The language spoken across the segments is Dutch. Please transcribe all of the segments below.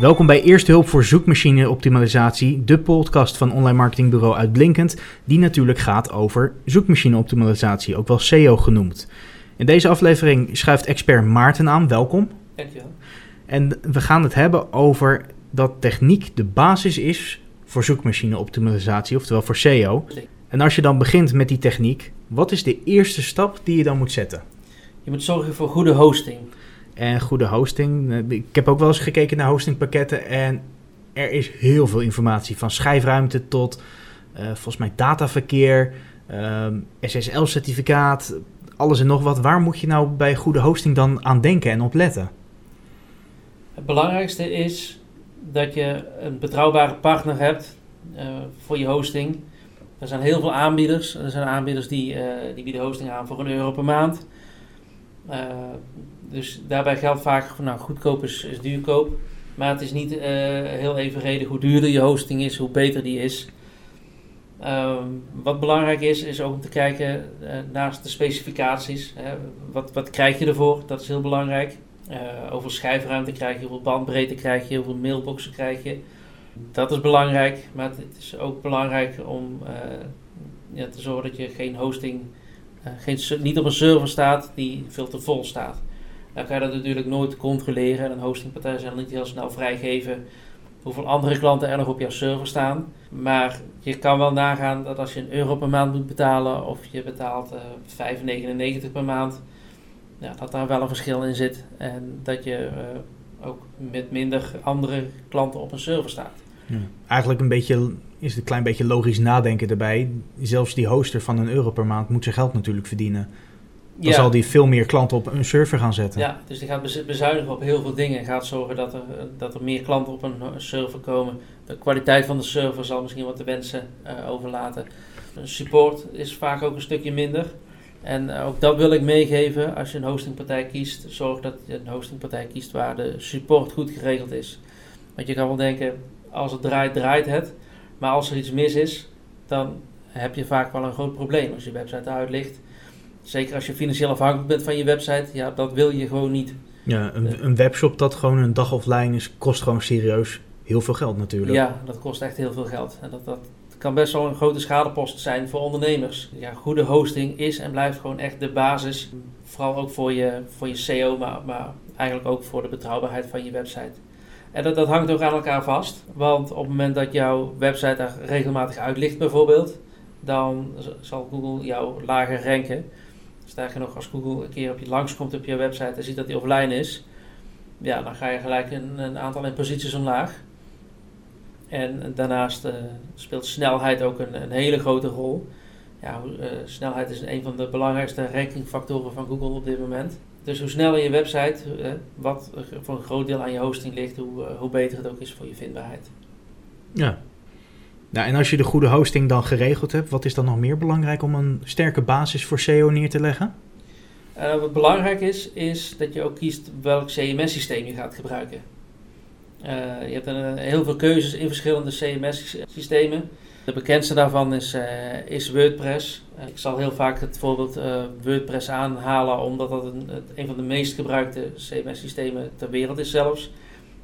Welkom bij Eerste Hulp voor Zoekmachine Optimalisatie, de podcast van online marketingbureau Uitblinkend, die natuurlijk gaat over zoekmachine optimalisatie, ook wel SEO genoemd. In deze aflevering schuift expert Maarten aan, welkom. Dankjewel. En we gaan het hebben over dat techniek de basis is voor zoekmachine optimalisatie, oftewel voor SEO. En als je dan begint met die techniek, wat is de eerste stap die je dan moet zetten? Je moet zorgen voor goede hosting. En goede hosting. Eh, Ik heb ook wel eens gekeken naar hostingpakketten en er is heel veel informatie. Van schijfruimte tot eh, volgens mij dataverkeer, ehm, SSL-certificaat, alles en nog wat. Waar moet je nou bij goede hosting dan aan denken en op letten? Het belangrijkste is dat je een betrouwbare partner hebt eh, voor je hosting. Er zijn heel veel aanbieders. Er zijn aanbieders die, eh, die bieden hosting aan voor een euro per maand. Dus daarbij geldt vaak, van, nou goedkoop is, duurkoop. Maar het is niet eh, heel evenredig hoe duurder je hosting is, hoe beter die is. Ehm, wat belangrijk is, is ook om te kijken eh, naast de specificaties. Hè, wat, wat krijg je ervoor? Dat is heel belangrijk. Eh, hoeveel schijfruimte krijg je, hoeveel bandbreedte krijg je, hoeveel mailboxen krijg je. Dat is belangrijk, maar het is ook belangrijk om ja, te zorgen dat je geen hosting, geen, niet op een server staat die veel te vol staat. Dan kan je dat natuurlijk nooit controleren en een hostingpartij zal niet heel snel vrijgeven hoeveel andere klanten er nog op jouw server staan. Maar je kan wel nagaan dat als je een euro per maand moet betalen of je betaalt eh 5,99 per maand, ja, dat daar wel een verschil in zit. En dat je eh, ook met minder andere klanten op een server staat. Eigenlijk een beetje, is het een klein beetje logisch nadenken erbij. Zelfs die hoster van een euro per maand moet zijn geld natuurlijk verdienen. Dan zal die veel meer klanten op een server gaan zetten. Ja, dus die gaat bezu- bezuinigen op heel veel dingen. En gaat zorgen dat er, dat er meer klanten op een eh, server komen. De kwaliteit van de server zal misschien wat te wensen eh, overlaten. Support is vaak ook een stukje minder. En eh, ook dat wil ik meegeven. Als je een hostingpartij kiest, zorg dat je een hostingpartij kiest waar de support goed geregeld is. Want je kan wel denken, als het draait, draait het. Maar als er iets mis is, dan heb je vaak wel een groot probleem als je website eruit ligt. Zeker als je financieel afhankelijk bent van je website, ja, dat wil je gewoon niet. Ja, een, een webshop dat gewoon een dag offline is, kost gewoon serieus heel veel geld natuurlijk. Ja, dat kost echt heel veel geld. En dat, dat kan best wel een grote schadepost zijn voor ondernemers. Ja, goede hosting is en blijft gewoon echt de basis. Vooral ook voor je, voor je SEO, maar, maar eigenlijk ook voor de betrouwbaarheid van je website. En dat, dat hangt ook aan elkaar vast. Want op het moment dat jouw website daar regelmatig uit ligt bijvoorbeeld, dan zal Google jou lager ranken. Sterker nog, als Google een keer op je langskomt op je website en ziet dat die offline is, ja, dan ga je gelijk een, een aantal in posities omlaag. En daarnaast eh, speelt snelheid ook een, een hele grote rol. Ja, eh, snelheid is een van de belangrijkste rankingfactoren van Google op dit moment. Dus hoe sneller je website, eh, wat voor een groot deel aan je hosting ligt, hoe, hoe beter het ook is voor je vindbaarheid. Ja. Nou, en als je de goede hosting dan geregeld hebt, wat is dan nog meer belangrijk om een sterke basis voor SEO neer te leggen? Eh, wat belangrijk is, is dat je ook kiest welk CMS-systeem je gaat gebruiken. Eh, je hebt een, heel veel keuzes in verschillende CMS-systemen. De bekendste daarvan is, eh, is WordPress. Eh, ik zal heel vaak het voorbeeld eh, WordPress aanhalen, omdat dat een, een van de meest gebruikte CMS-systemen ter wereld is zelfs.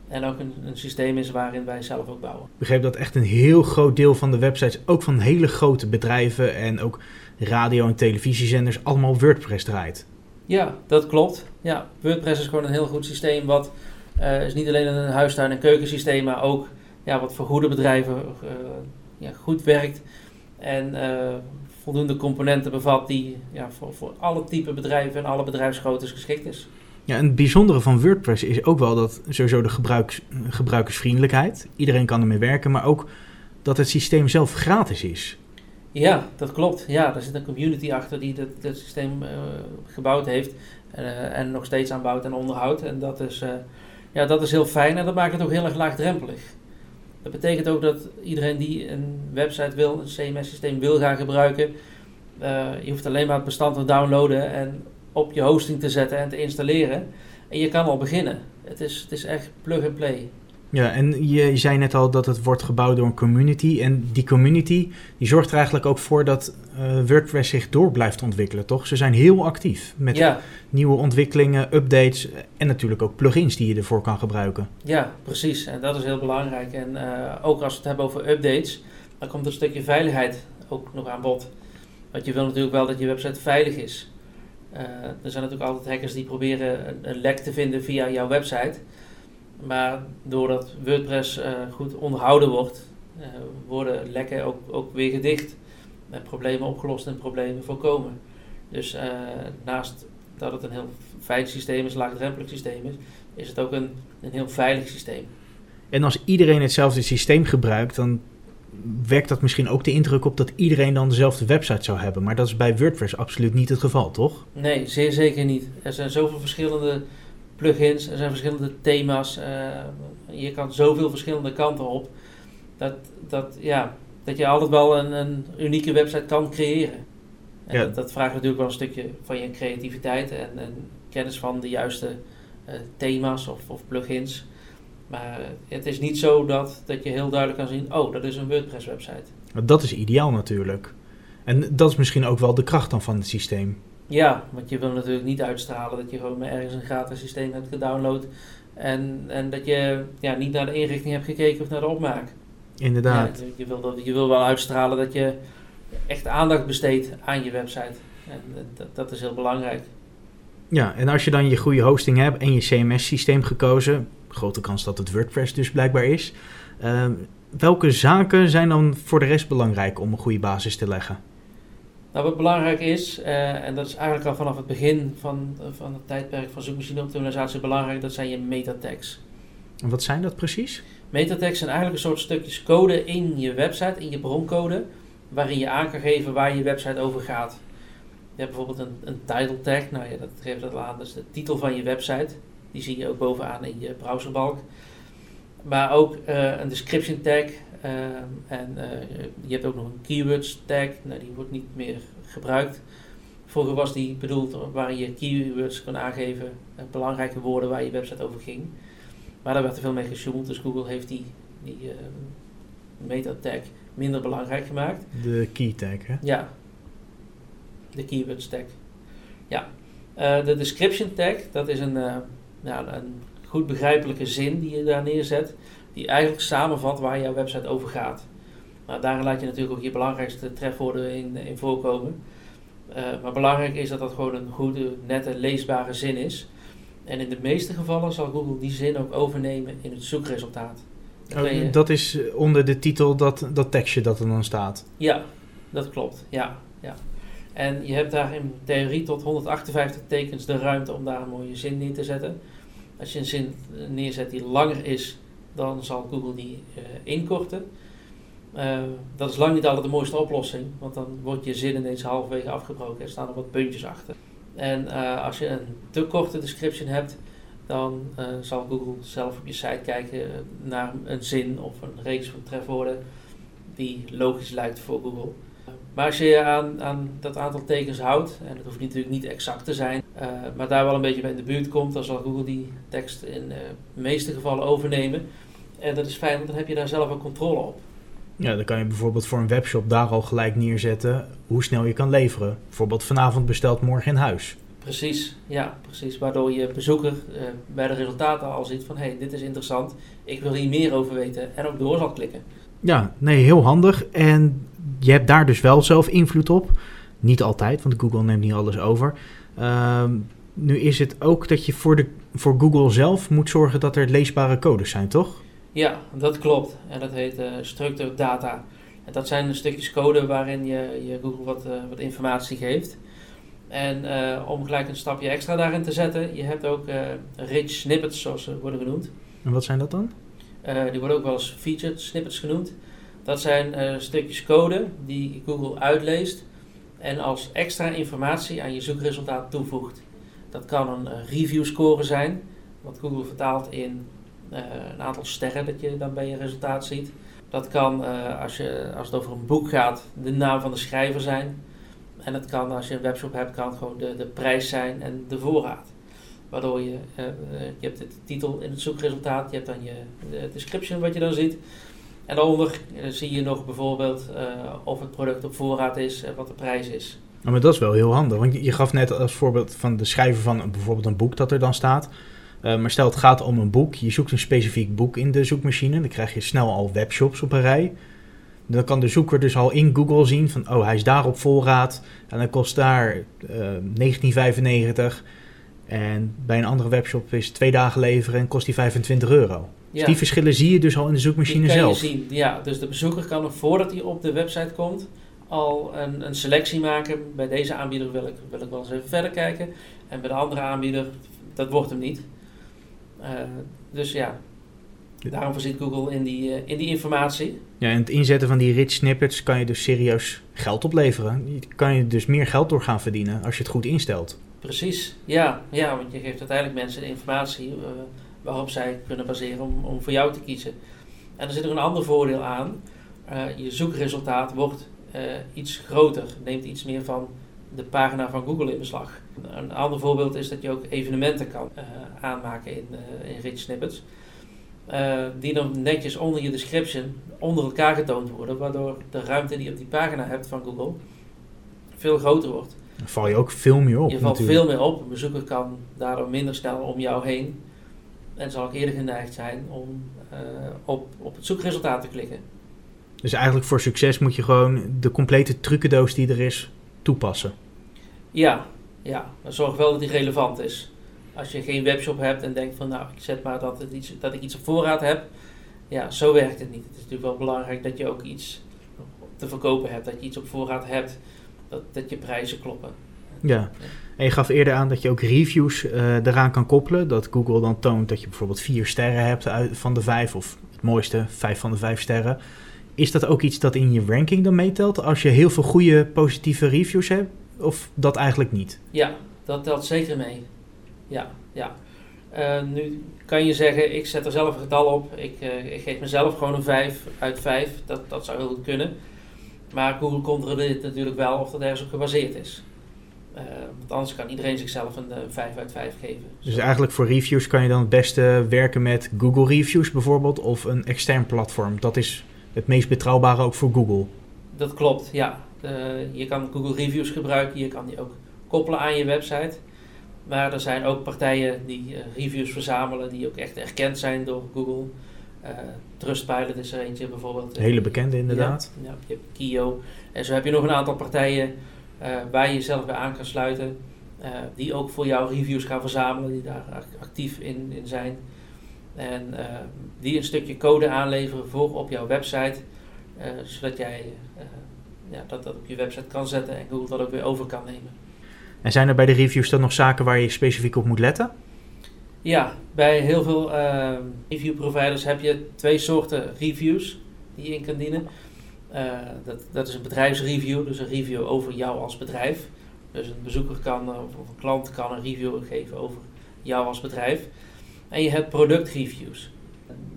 En ook een, een systeem is waarin wij zelf ook bouwen. Ik begreep dat echt een heel groot deel van de websites, ook van hele grote bedrijven en ook radio- en televisiezenders, allemaal WordPress draait. Ja, dat klopt. Ja, WordPress is gewoon een heel goed systeem. Wat eh, is niet alleen een huistuin- en keukensysteem, maar ook ja, wat voor goede bedrijven eh, ja, goed werkt. En eh, voldoende componenten bevat die ja, voor, voor alle type bedrijven en alle bedrijfsgroottes geschikt is. Ja, en het bijzondere van WordPress is ook wel dat sowieso de gebruiks, gebruikersvriendelijkheid, iedereen kan ermee werken, maar ook dat het systeem zelf gratis is. Ja, dat klopt. Ja, er zit een community achter die dit systeem eh, gebouwd heeft eh, en nog steeds aanbouwt en onderhoudt. En dat is, eh, ja, dat is heel fijn en dat maakt het ook heel erg laagdrempelig. Dat betekent ook dat iedereen die een website wil, een CMS-systeem wil gaan gebruiken, je hoeft alleen maar het bestand te downloaden en op je hosting te zetten en te installeren. En je kan al beginnen. Het is, het is echt plug and play. Ja, en je zei net al dat het wordt gebouwd door een community. En die community die zorgt er eigenlijk ook voor dat uh, WordPress zich door blijft ontwikkelen, toch? Ze zijn heel actief met Ja, nieuwe ontwikkelingen, updates en natuurlijk ook plugins die je ervoor kan gebruiken. ja, precies. En dat is heel belangrijk. En eh, ook als we het hebben over updates, dan komt er een stukje veiligheid ook nog aan bod. Want je wil natuurlijk wel dat je website veilig is. Eh, er zijn natuurlijk altijd hackers die proberen een, lek te vinden via jouw website. Maar doordat WordPress eh, goed onderhouden wordt, eh, worden lekken ook, ook weer gedicht. En problemen opgelost en problemen voorkomen. Dus naast dat het een heel veilig systeem is, laagdrempelig systeem is, is het ook een, een heel veilig systeem. En als iedereen hetzelfde systeem gebruikt, dan wekt dat misschien ook de indruk op dat iedereen dan dezelfde website zou hebben. Maar dat is bij WordPress absoluut niet het geval, toch? Nee, zeer zeker niet. Er zijn zoveel verschillende plugins, er zijn verschillende thema's. eh, je kan zoveel verschillende kanten op. Dat, dat, ja, dat je altijd wel een, een unieke website kan creëren. En Ja. dat, dat vraagt natuurlijk wel een stukje van je creativiteit en, en kennis van de juiste eh, thema's of, of plugins. Maar het is niet zo dat, dat je heel duidelijk kan zien, oh, dat is een WordPress website. Want Dat is ideaal natuurlijk. En dat is misschien ook wel de kracht dan van het systeem. Ja, want je wil natuurlijk niet uitstralen dat je gewoon maar ergens een gratis systeem hebt gedownload. En, en dat je ja, niet naar de inrichting hebt gekeken of naar de opmaak. Inderdaad. Ja, je, je wil dat, je wil wel uitstralen dat je echt aandacht besteedt aan je website. En dat, dat is heel belangrijk. Ja, en als je dan je goede hosting hebt en je CMS-systeem gekozen, grote kans dat het WordPress dus blijkbaar is. ehm, welke zaken zijn dan voor de rest belangrijk om een goede basis te leggen? Nou, wat belangrijk is, eh, en dat is eigenlijk al vanaf het begin van, van het tijdperk van zoekmachine-optimalisatie belangrijk, dat zijn je metatags. En wat zijn dat precies? Metatags zijn eigenlijk een soort stukjes code in je website, in je broncode, waarin je aan kan geven waar je website over gaat. Je hebt bijvoorbeeld een, een title tag, nou ja, dat geeft dat aan, dat is de titel van je website. Die zie je ook bovenaan in je browserbalk. Maar ook eh, een description tag eh, en eh, je hebt ook nog een keywords tag, nou, die wordt niet meer gebruikt. Vroeger was die bedoeld waarin je keywords kon aangeven, belangrijke woorden waar je website over ging. Maar daar werd er veel mee gesjoemeld, dus Google heeft die, die meta tag minder belangrijk gemaakt. De key tag, hè? Ja, de keywords tag. Ja, Eh, de description tag, dat is een, eh, ja, een goed begrijpelijke zin die je daar neerzet, die eigenlijk samenvat waar jouw website over gaat. Nou, daarin laat je natuurlijk ook je belangrijkste trefwoorden in, in voorkomen. Eh, maar belangrijk is dat dat gewoon een goede, nette, leesbare zin is. En in de meeste gevallen zal Google die zin ook overnemen in het zoekresultaat. Je- Dat is onder de titel dat, dat tekstje dat er dan staat. Ja, dat klopt. Ja, ja. En je hebt daar in theorie tot 158 tekens de ruimte om daar een mooie zin neer te zetten. Als je een zin eh, neerzet die langer is, dan zal Google die eh, inkorten. Eh, dat is lang niet altijd de mooiste oplossing, want dan wordt je zin ineens halverwege afgebroken en staan er wat puntjes achter. En als je een te korte description hebt, dan zal Google zelf op je site kijken naar een zin of een reeks van trefwoorden die logisch lijkt voor Google. Maar als je je aan, aan dat aantal tekens houdt, en dat hoeft natuurlijk niet exact te zijn, eh, maar daar wel een beetje bij in de buurt komt, dan zal Google die tekst in eh, de meeste gevallen overnemen. En dat is fijn, want dan heb je daar zelf ook controle op. Ja, dan kan je bijvoorbeeld voor een webshop daar al gelijk neerzetten hoe snel je kan leveren. Bijvoorbeeld vanavond besteld, morgen in huis. Precies, ja, precies. Waardoor je bezoeker eh, bij de resultaten al ziet van, hé, hey, dit is interessant, ik wil hier meer over weten en ook door zal klikken. Ja, nee, heel handig. En je hebt daar dus wel zelf invloed op. Niet altijd, want Google neemt niet alles over. Ehm, nu is het ook dat je voor, de, voor Google zelf moet zorgen dat er leesbare codes zijn, toch? Ja, dat klopt. En dat heet eh structured data. En dat zijn stukjes code waarin je, je Google wat, eh, wat informatie geeft. En eh, om gelijk een stapje extra daarin te zetten, je hebt ook rich snippets, zoals ze worden genoemd. En wat zijn dat dan? Eh, die worden ook wel eens featured snippets genoemd. Dat zijn eh, stukjes code die Google uitleest en als extra informatie aan je zoekresultaat toevoegt. Dat kan een eh, review score zijn, wat Google vertaalt in een aantal sterren dat je dan bij je resultaat ziet. Dat kan, als, je, als het over een boek gaat, de naam van de schrijver zijn. En dat kan, als je een webshop hebt, kan het gewoon de, de prijs zijn en de voorraad. Waardoor je, uh, je hebt de titel in het zoekresultaat, je hebt dan je de description wat je dan ziet. En daaronder zie je nog bijvoorbeeld of het product op voorraad is en wat de prijs is. maar dat is wel heel handig, want je gaf net als voorbeeld van de schrijver van bijvoorbeeld een boek dat er dan staat. maar stel het gaat om een boek, je zoekt een specifiek boek in de zoekmachine, dan krijg je snel al webshops op een rij. Dan kan de zoeker dus al in Google zien van, oh, hij is daar op voorraad en dan kost daar uh, 19,95. En bij een andere webshop is twee dagen leveren en kost die 25 euro. Dus die verschillen zie je dus al in de zoekmachine zelf. Zien, ja, dus de bezoeker kan nog voordat hij op de website komt al een, een selectie maken. Bij deze aanbieder wil ik, wil ik wel eens even verder kijken. En bij de andere aanbieder, dat wordt hem niet. Uh, dus ja, Daarom voorziet Google in die, uh, in die informatie. Ja, en het inzetten van die rich snippets kan je dus serieus geld opleveren. Je kan je dus meer geld door gaan verdienen als je het goed instelt. Precies, ja. Ja, want je geeft uiteindelijk mensen de informatie uh, waarop zij kunnen baseren om, om voor jou te kiezen. En er zit nog een ander voordeel aan. Uh, je zoekresultaat wordt iets groter, neemt iets meer van de pagina van Google in beslag. Een ander voorbeeld is dat je ook evenementen kan aanmaken in, in rich snippets. Die dan netjes onder je description onder elkaar getoond worden, waardoor de ruimte die je op die pagina hebt van Google veel groter wordt. Dan val je ook veel meer op. Je valt veel meer op. Een bezoeker kan daardoor minder snel om jou heen en zal ook eerder geneigd zijn om uh, op, op het zoekresultaat te klikken. Dus eigenlijk voor succes moet je gewoon de complete trucendoos die er is toepassen. Ja, ja. Zorg wel dat die relevant is. Als je geen webshop hebt en denkt van nou, ik zet maar dat, het iets, dat ik iets op voorraad heb. Ja, zo werkt het niet. Het is natuurlijk wel belangrijk dat je ook iets te verkopen hebt. Dat je iets op voorraad hebt. Dat, dat je prijzen kloppen. Ja. En je gaf eerder aan dat je ook reviews uh, eraan kan koppelen. Dat Google dan toont dat je bijvoorbeeld vier sterren hebt uit, van de vijf. Of het mooiste, vijf van de vijf sterren. Is dat ook iets dat in je ranking dan meetelt? Als je heel veel goede positieve reviews hebt? Of dat eigenlijk niet? Ja, dat telt zeker mee ja, ja. Uh, nu kan je zeggen, ik zet er zelf een getal op. Ik, uh, ik geef mezelf gewoon een 5 uit 5. Dat, dat zou heel goed kunnen. Maar Google controleert natuurlijk wel of dat ergens op gebaseerd is. Uh, want anders kan iedereen zichzelf een 5 uit 5 geven. Dus eigenlijk voor reviews kan je dan het beste werken met Google Reviews bijvoorbeeld of een extern platform. Dat is het meest betrouwbare ook voor Google. Dat klopt, ja. je kan Google Reviews gebruiken, je kan die ook koppelen aan je website. Maar er zijn ook partijen die uh, reviews verzamelen die ook echt erkend zijn door Google. Uh, Trustpilot is er eentje bijvoorbeeld. Hele bekende inderdaad. Ja, ja, je hebt Kio. En zo heb je nog een aantal partijen uh, waar je jezelf bij aan kan sluiten. die ook voor jou reviews gaan verzamelen, die daar actief in, in zijn. En die een stukje code aanleveren voor op jouw website. zodat jij ja, dat, dat op je website kan zetten en Google dat ook weer over kan nemen. En zijn er bij de reviews dan nog zaken waar je specifiek op moet letten? Ja, bij heel veel uh, review providers heb je twee soorten reviews die je in kan dienen. Uh, dat, dat is een bedrijfsreview, dus een review over jou als bedrijf. Dus een bezoeker kan, of een klant kan een review geven over jou als bedrijf. En je hebt productreviews.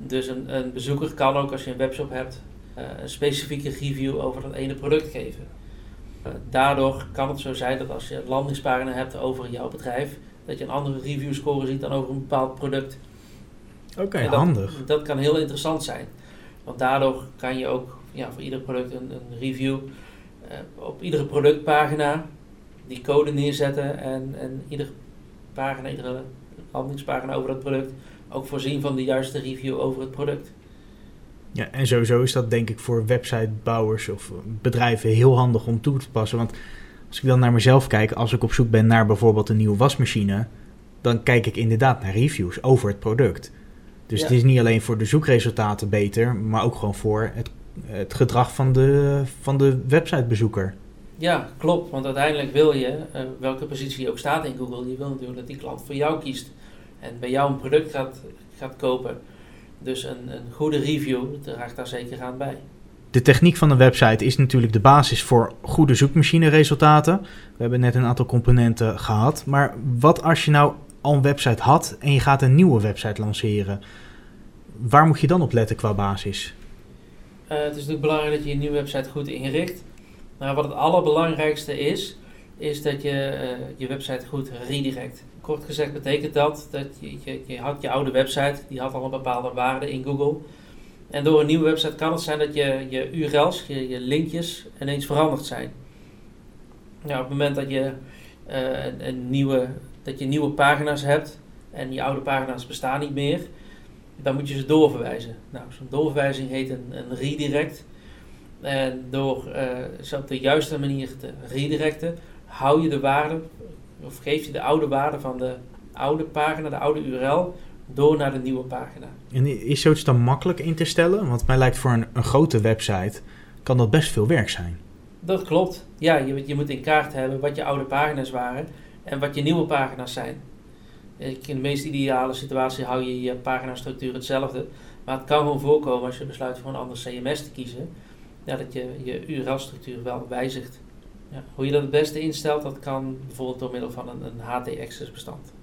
Dus een, een bezoeker kan ook, als je een webshop hebt, uh, een specifieke review over dat ene product geven. Eh, daardoor kan het zo zijn dat als je een landingspagina hebt over jouw bedrijf, dat je een andere review score ziet dan over een bepaald product. Oké, handig. Dat kan heel interessant zijn. Want daardoor kan je ook ja, voor ieder product een, een review uh, op iedere productpagina die code neerzetten en, en iedere pagina, iedere landingspagina over dat product ook voorzien van de juiste review over het product. Ja, en sowieso is dat denk ik voor websitebouwers of bedrijven heel handig om toe te passen. Want als ik dan naar mezelf kijk, als ik op zoek ben naar bijvoorbeeld een nieuwe wasmachine, dan kijk ik inderdaad naar reviews over het product. Dus het is niet alleen voor de zoekresultaten beter, maar ook gewoon voor het, het gedrag van de, van de websitebezoeker. Ja, klopt. Want uiteindelijk wil je, uh, welke positie je ook staat in Google, je wil natuurlijk dat die klant voor jou kiest. En bij jou een product gaat, gaat kopen. Dus een, een goede review draagt daar zeker aan bij. De techniek van een website is natuurlijk de basis voor goede zoekmachine-resultaten. We hebben net een aantal componenten gehad. Maar wat als je nou al een website had en je gaat een nieuwe website lanceren? Waar moet je dan op letten qua basis? Uh, het is natuurlijk belangrijk dat je je nieuwe website goed inricht. Maar wat het allerbelangrijkste is, is dat je eh, je website goed redirect. Kort gezegd betekent dat dat je, je, je had je oude website, die had al een bepaalde waarde in Google. En door een nieuwe website kan het zijn dat je, je URL's, je, je linkjes ineens veranderd zijn. Nou, op het moment dat je, een, een, nieuwe, dat je nieuwe pagina's hebt en je oude pagina's bestaan niet meer, dan moet je ze doorverwijzen. Nou, zo'n doorverwijzing heet een, een redirect. En door uh, ze op de juiste manier te redirecten, hou je de waarde, of geef je de oude waarde van de oude pagina, de oude URL, door naar de nieuwe pagina. En is zoiets dan makkelijk in te stellen? Want mij lijkt voor een, een grote website, kan dat best veel werk zijn. Dat klopt. Ja, je, je moet in kaart hebben wat je oude pagina's waren en wat je nieuwe pagina's zijn. In de meest ideale situatie hou je je paginastructuur hetzelfde. Maar het kan gewoon voorkomen als je besluit voor een ander CMS te kiezen, ja, dat je je URL-structuur wel wijzigt. Ja. Hoe je dat het beste instelt, dat kan bijvoorbeeld door middel van een, een HT-access bestand.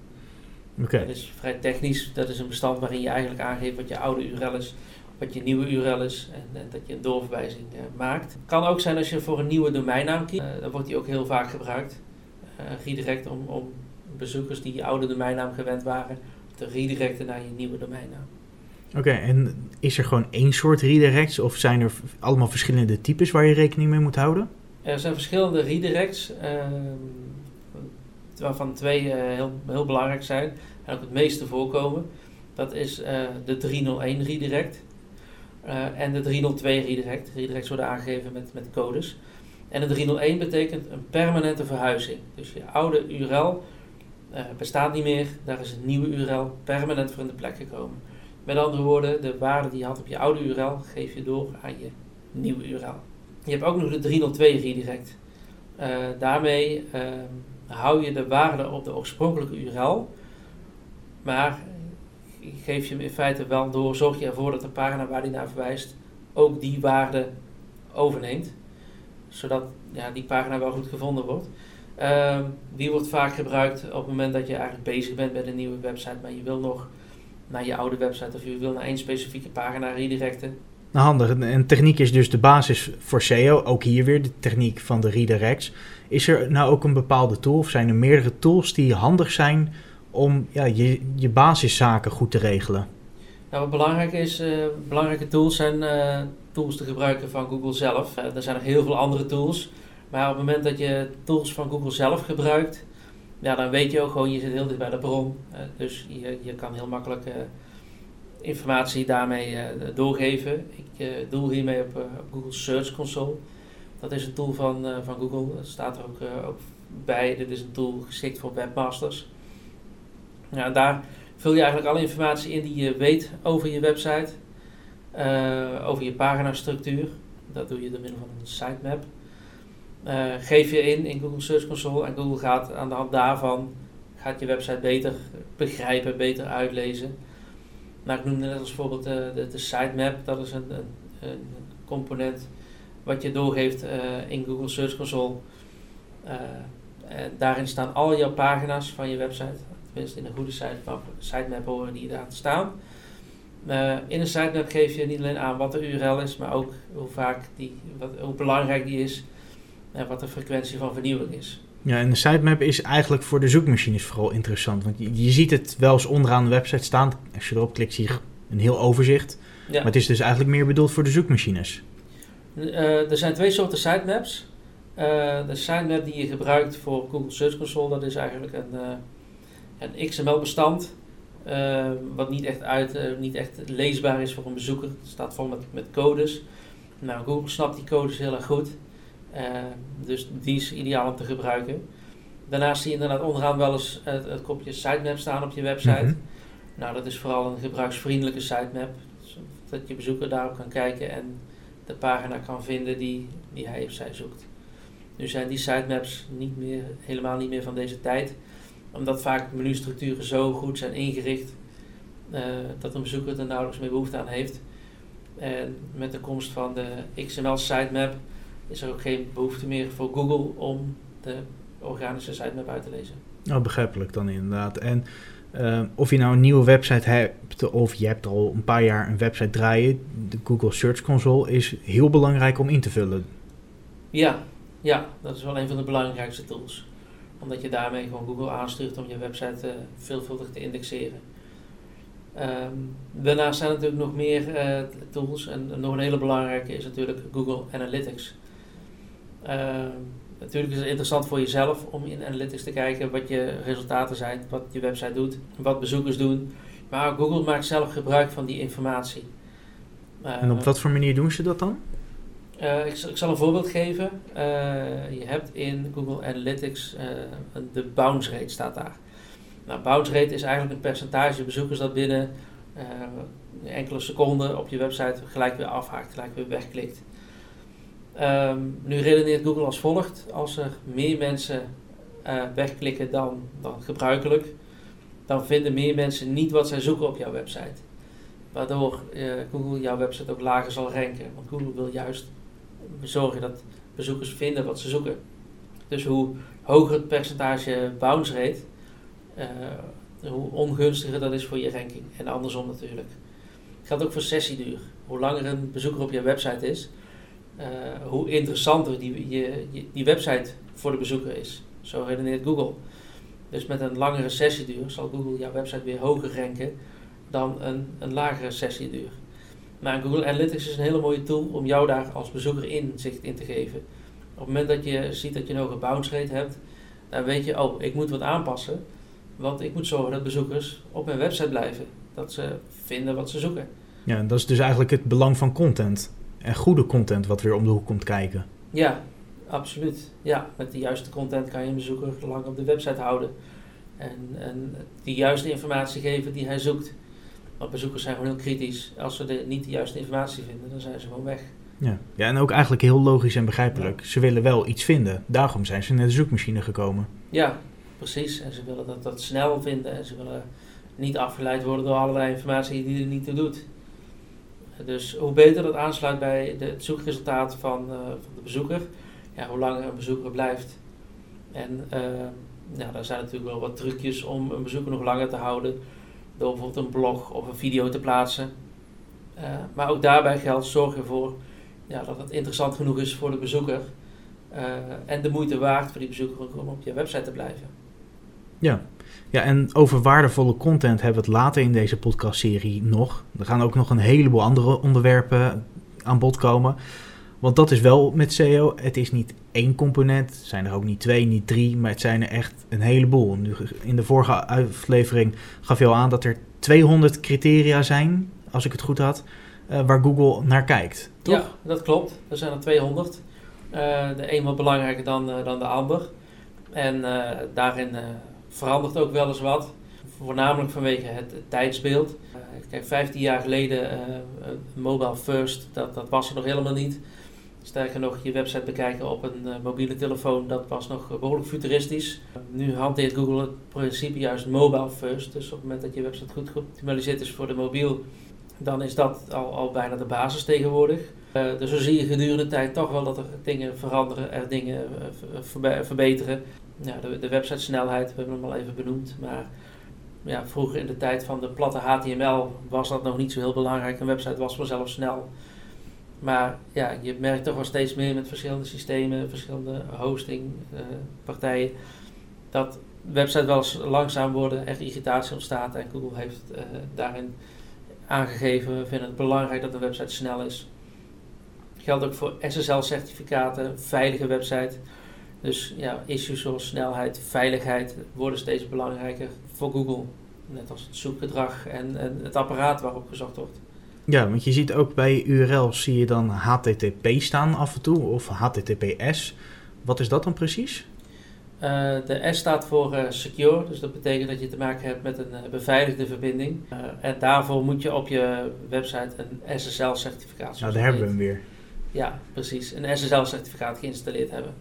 Okay. Dat is vrij technisch. Dat is een bestand waarin je eigenlijk aangeeft wat je oude URL is, wat je nieuwe URL is en, en dat je een doorverwijzing uh, maakt. Het kan ook zijn als je voor een nieuwe domeinnaam kiest. Uh, dan wordt die ook heel vaak gebruikt. Redirect om, om bezoekers die je oude domeinnaam gewend waren te redirecten naar je nieuwe domeinnaam. Oké, okay, en is er gewoon één soort redirects of zijn er allemaal verschillende types waar je rekening mee moet houden? Er zijn verschillende redirects, waarvan twee heel, heel belangrijk zijn en ook het meeste voorkomen. Dat is uh, de 301 redirect uh, en de 302 redirect. Redirects worden aangegeven met, met codes. En de 301 betekent een permanente verhuizing. Dus je oude URL bestaat niet meer, daar is een nieuwe URL permanent voor in de plek gekomen. Met andere woorden, de waarde die je had op je oude URL geef je door aan je nieuwe URL. Je hebt ook nog de 302 redirect. Daarmee hou je de waarde op de oorspronkelijke URL, maar geef je hem in feite wel door, zorg je ervoor dat de pagina waar die naar verwijst ook die waarde overneemt. Zodat ja, die pagina wel goed gevonden wordt. Uh, die wordt vaak gebruikt op het moment dat je eigenlijk bezig bent met een nieuwe website, maar je wil nog naar je oude website of je wil naar één specifieke pagina redirecten. Nou, handig. En techniek is dus de basis voor SEO. Ook hier weer de techniek van de redirects. Is er nou ook een bepaalde tool of zijn er meerdere tools die handig zijn om ja, je, je basiszaken goed te regelen? Nou, wat belangrijk is, uh, belangrijke tools zijn uh, tools te gebruiken van Google zelf. Uh, er zijn nog heel veel andere tools. Maar op het moment dat je tools van Google zelf gebruikt, ja, dan weet je ook gewoon, je zit heel dicht bij de bron. dus je, je kan heel makkelijk informatie daarmee doorgeven. Ik doel hiermee op, op, Google Search Console. Dat is een tool van, van Google. Dat staat er ook, ook bij. Dit is een tool geschikt voor webmasters. Ja, daar vul je eigenlijk alle informatie in die je weet over je website, over je paginastructuur. Dat doe je door middel van een sitemap. Geef je in in Google Search Console en Google gaat aan de hand daarvan gaat je website beter begrijpen, beter uitlezen. Nou, ik noemde net als voorbeeld de, de, de sitemap, dat is een, een, component wat je doorgeeft uh, in Google Search Console. daarin staan al jouw pagina's van je website tenminste in een goede sitemap, sitemap horen die daar staan. In een sitemap geef je niet alleen aan wat de URL is, maar ook hoe vaak die, wat, hoe belangrijk die is en wat de frequentie van vernieuwing is. Ja, en de sitemap is eigenlijk voor de zoekmachines vooral interessant. Want je, je ziet het wel eens onderaan de website staan. Als je erop klikt, zie je een heel overzicht. Ja. Maar het is dus eigenlijk meer bedoeld voor de zoekmachines. Uh, er zijn twee soorten sitemaps. Uh, de sitemap die je gebruikt voor Google Search Console, dat is eigenlijk een, een XML-bestand. Wat niet echt, uit, niet echt leesbaar is voor een bezoeker. Het staat vol met, met codes. Nou, Google snapt die codes heel erg goed. Uh, dus die is ideaal om te gebruiken. Daarnaast zie je inderdaad onderaan wel eens het, het kopje sitemap staan op je website. Mm -hmm. Nou, dat is vooral een gebruiksvriendelijke sitemap. Zodat je bezoeker daarop kan kijken en de pagina kan vinden die, die hij of zij zoekt. Nu zijn die sitemaps niet meer, helemaal niet meer van deze tijd omdat vaak menustructuren zo goed zijn ingericht uh, dat een bezoeker er nauwelijks meer behoefte aan heeft. En met de komst van de XML sitemap is er ook geen behoefte meer voor Google om de organische sitemap uit te lezen. Nou, begrijpelijk dan inderdaad. En uh, of je nou een nieuwe website hebt of je hebt al een paar jaar een website draaien, de Google Search Console is heel belangrijk om in te vullen. Ja, ja dat is wel een van de belangrijkste tools. Omdat je daarmee gewoon Google aanstuurt om je website veelvuldig te indexeren. Ehm, daarnaast zijn er natuurlijk nog meer tools. En nog een hele belangrijke is natuurlijk Google Analytics. Ehm, natuurlijk is het interessant voor jezelf om in Analytics te kijken wat je resultaten zijn, wat je website doet, wat bezoekers doen. Maar Google maakt zelf gebruik van die informatie. en op wat voor manier doen ze dat dan? Uh, ik, ik, zal een voorbeeld geven. Uh, je hebt in Google Analytics uh, de bounce rate staat daar. Nou, bounce rate is eigenlijk een percentage bezoekers dat binnen enkele seconden op je website gelijk weer afhaakt, gelijk weer wegklikt. Um, nu redeneert Google als volgt: als er meer mensen wegklikken dan, dan gebruikelijk, dan vinden meer mensen niet wat zij zoeken op jouw website. Waardoor Google jouw website ook lager zal ranken. Want Google wil juist zorgen dat bezoekers vinden wat ze zoeken. Dus hoe hoger het percentage bounce rate, uh, hoe ongunstiger dat is voor je ranking. En andersom natuurlijk. Het geldt ook voor sessieduur. Hoe langer een bezoeker op je website is, hoe interessanter die, je, die website voor de bezoeker is. Zo redeneert Google. Dus met een langere sessieduur zal Google jouw website weer hoger ranken dan een, een lagere sessieduur. Maar Google Analytics is een hele mooie tool om jou daar als bezoeker inzicht in te geven. Op het moment dat je ziet dat je een bounce rate hebt, dan weet je, oh, ik moet wat aanpassen. Want ik moet zorgen dat bezoekers op mijn website blijven. Dat ze vinden wat ze zoeken. Ja, dat is dus eigenlijk het belang van content. En goede content wat weer om de hoek komt kijken. Ja, absoluut. Ja, met de juiste content kan je een bezoeker lang op de website houden. En, en die juiste informatie geven die hij zoekt. Want bezoekers zijn gewoon heel kritisch. Als ze de, niet de juiste informatie vinden, dan zijn ze gewoon weg. Ja, ja en ook eigenlijk heel logisch en begrijpelijk. Ze willen wel iets vinden. Daarom zijn ze naar de zoekmachine gekomen. Ja, precies. En ze willen dat, dat snel vinden. En ze willen niet afgeleid worden door allerlei informatie die er niet toe doet. Dus hoe beter dat aansluit bij de, het zoekresultaat van, uh, van de bezoeker, ja, hoe langer een bezoeker blijft. En uh, ja, daar zijn natuurlijk wel wat trucjes om een bezoeker nog langer te houden door bijvoorbeeld een blog of een video te plaatsen. Uh, maar ook daarbij geldt, zorg ervoor ja, dat het interessant genoeg is voor de bezoeker. En de moeite waard voor die bezoeker om op je website te blijven. Ja. Ja, en over waardevolle content hebben we het later in deze podcastserie nog. Er gaan ook nog een heleboel andere onderwerpen aan bod komen. Want dat is wel met SEO. Het is niet één component. Het zijn er ook niet twee, niet drie. Maar het zijn er echt een heleboel. In de vorige aflevering gaf je al aan dat er 200 criteria zijn. Als ik het goed had. Uh, waar Google naar kijkt. Toch? Ja, dat klopt. Er zijn er 200. Uh, eh, de een wat belangrijker dan, uh, dan de ander. En daarin verandert ook wel eens wat. Voornamelijk vanwege het, tijdsbeeld. kijk, 15 jaar geleden, mobile first, dat, dat was er nog helemaal niet. Sterker nog, je website bekijken op een mobiele telefoon, dat was nog behoorlijk futuristisch. Nu hanteert Google het principe juist mobile first. Dus op het moment dat je website goed geoptimaliseerd is voor de mobiel, dan is dat al, al bijna de basis tegenwoordig. Uh, dus zo zie je gedurende de tijd toch wel dat er dingen veranderen, er dingen uh, verbeteren. Ja, de, de websitesnelheid, we hebben hem al even benoemd, maar ja, vroeger in de tijd van de platte HTML was dat nog niet zo heel belangrijk. Een website was vanzelf snel. Maar ja, je merkt toch wel steeds meer met verschillende systemen, verschillende hostingpartijen, uh, dat websites wel eens langzaam worden, echt irritatie ontstaat. En Google heeft daarin aangegeven, we vinden het belangrijk dat de website snel is. Geldt ook voor SSL-certificaten, veilige website. Dus ja, issues zoals snelheid, veiligheid worden steeds belangrijker voor Google. Net als het zoekgedrag en, en het apparaat waarop gezocht wordt. Ja, want je ziet ook bij URL's zie je dan HTTP staan af en toe of HTTPS. Wat is dat dan precies? Uh, de S staat voor uh, secure, dus dat betekent dat je te maken hebt met een uh, beveiligde verbinding. en daarvoor moet je op je website een SSL-certificaat. Nou, daar hebben we hem weer. Ja, precies. Een SSL-certificaat geïnstalleerd hebben.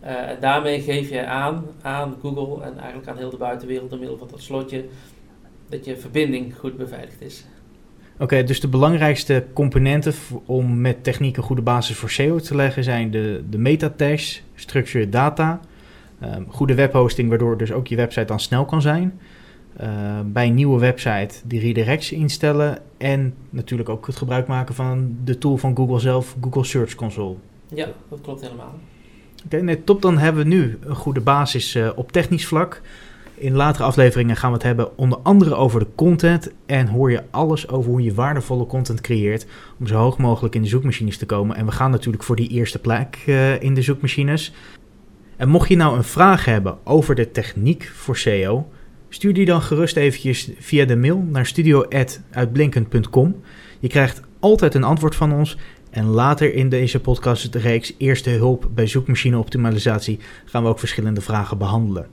en daarmee geef je aan aan Google en eigenlijk aan heel de buitenwereld door middel van dat slotje dat je verbinding goed beveiligd is. Oké, dus de belangrijkste componenten om met techniek een goede basis voor SEO te leggen zijn de, de metatags, structured data, um, goede webhosting, waardoor dus ook je website dan snel kan zijn. Uh, bij een nieuwe website die redirects instellen en natuurlijk ook het gebruik maken van de tool van Google zelf, Google Search Console. Ja, dat klopt helemaal. Oké, nee, top. Dan hebben we nu een goede basis uh, op technisch vlak. In latere afleveringen gaan we het hebben onder andere over de content. En hoor je alles over hoe je waardevolle content creëert. Om zo hoog mogelijk in de zoekmachines te komen. En we gaan natuurlijk voor die eerste plek uh, in de zoekmachines. En mocht je nou een vraag hebben over de techniek voor SEO. Stuur die dan gerust eventjes via de mail naar studio.uitblinkend.com. Je krijgt altijd een antwoord van ons. En later in deze podcastreeks Eerste Hulp bij Zoekmachine Optimalisatie gaan we ook verschillende vragen behandelen.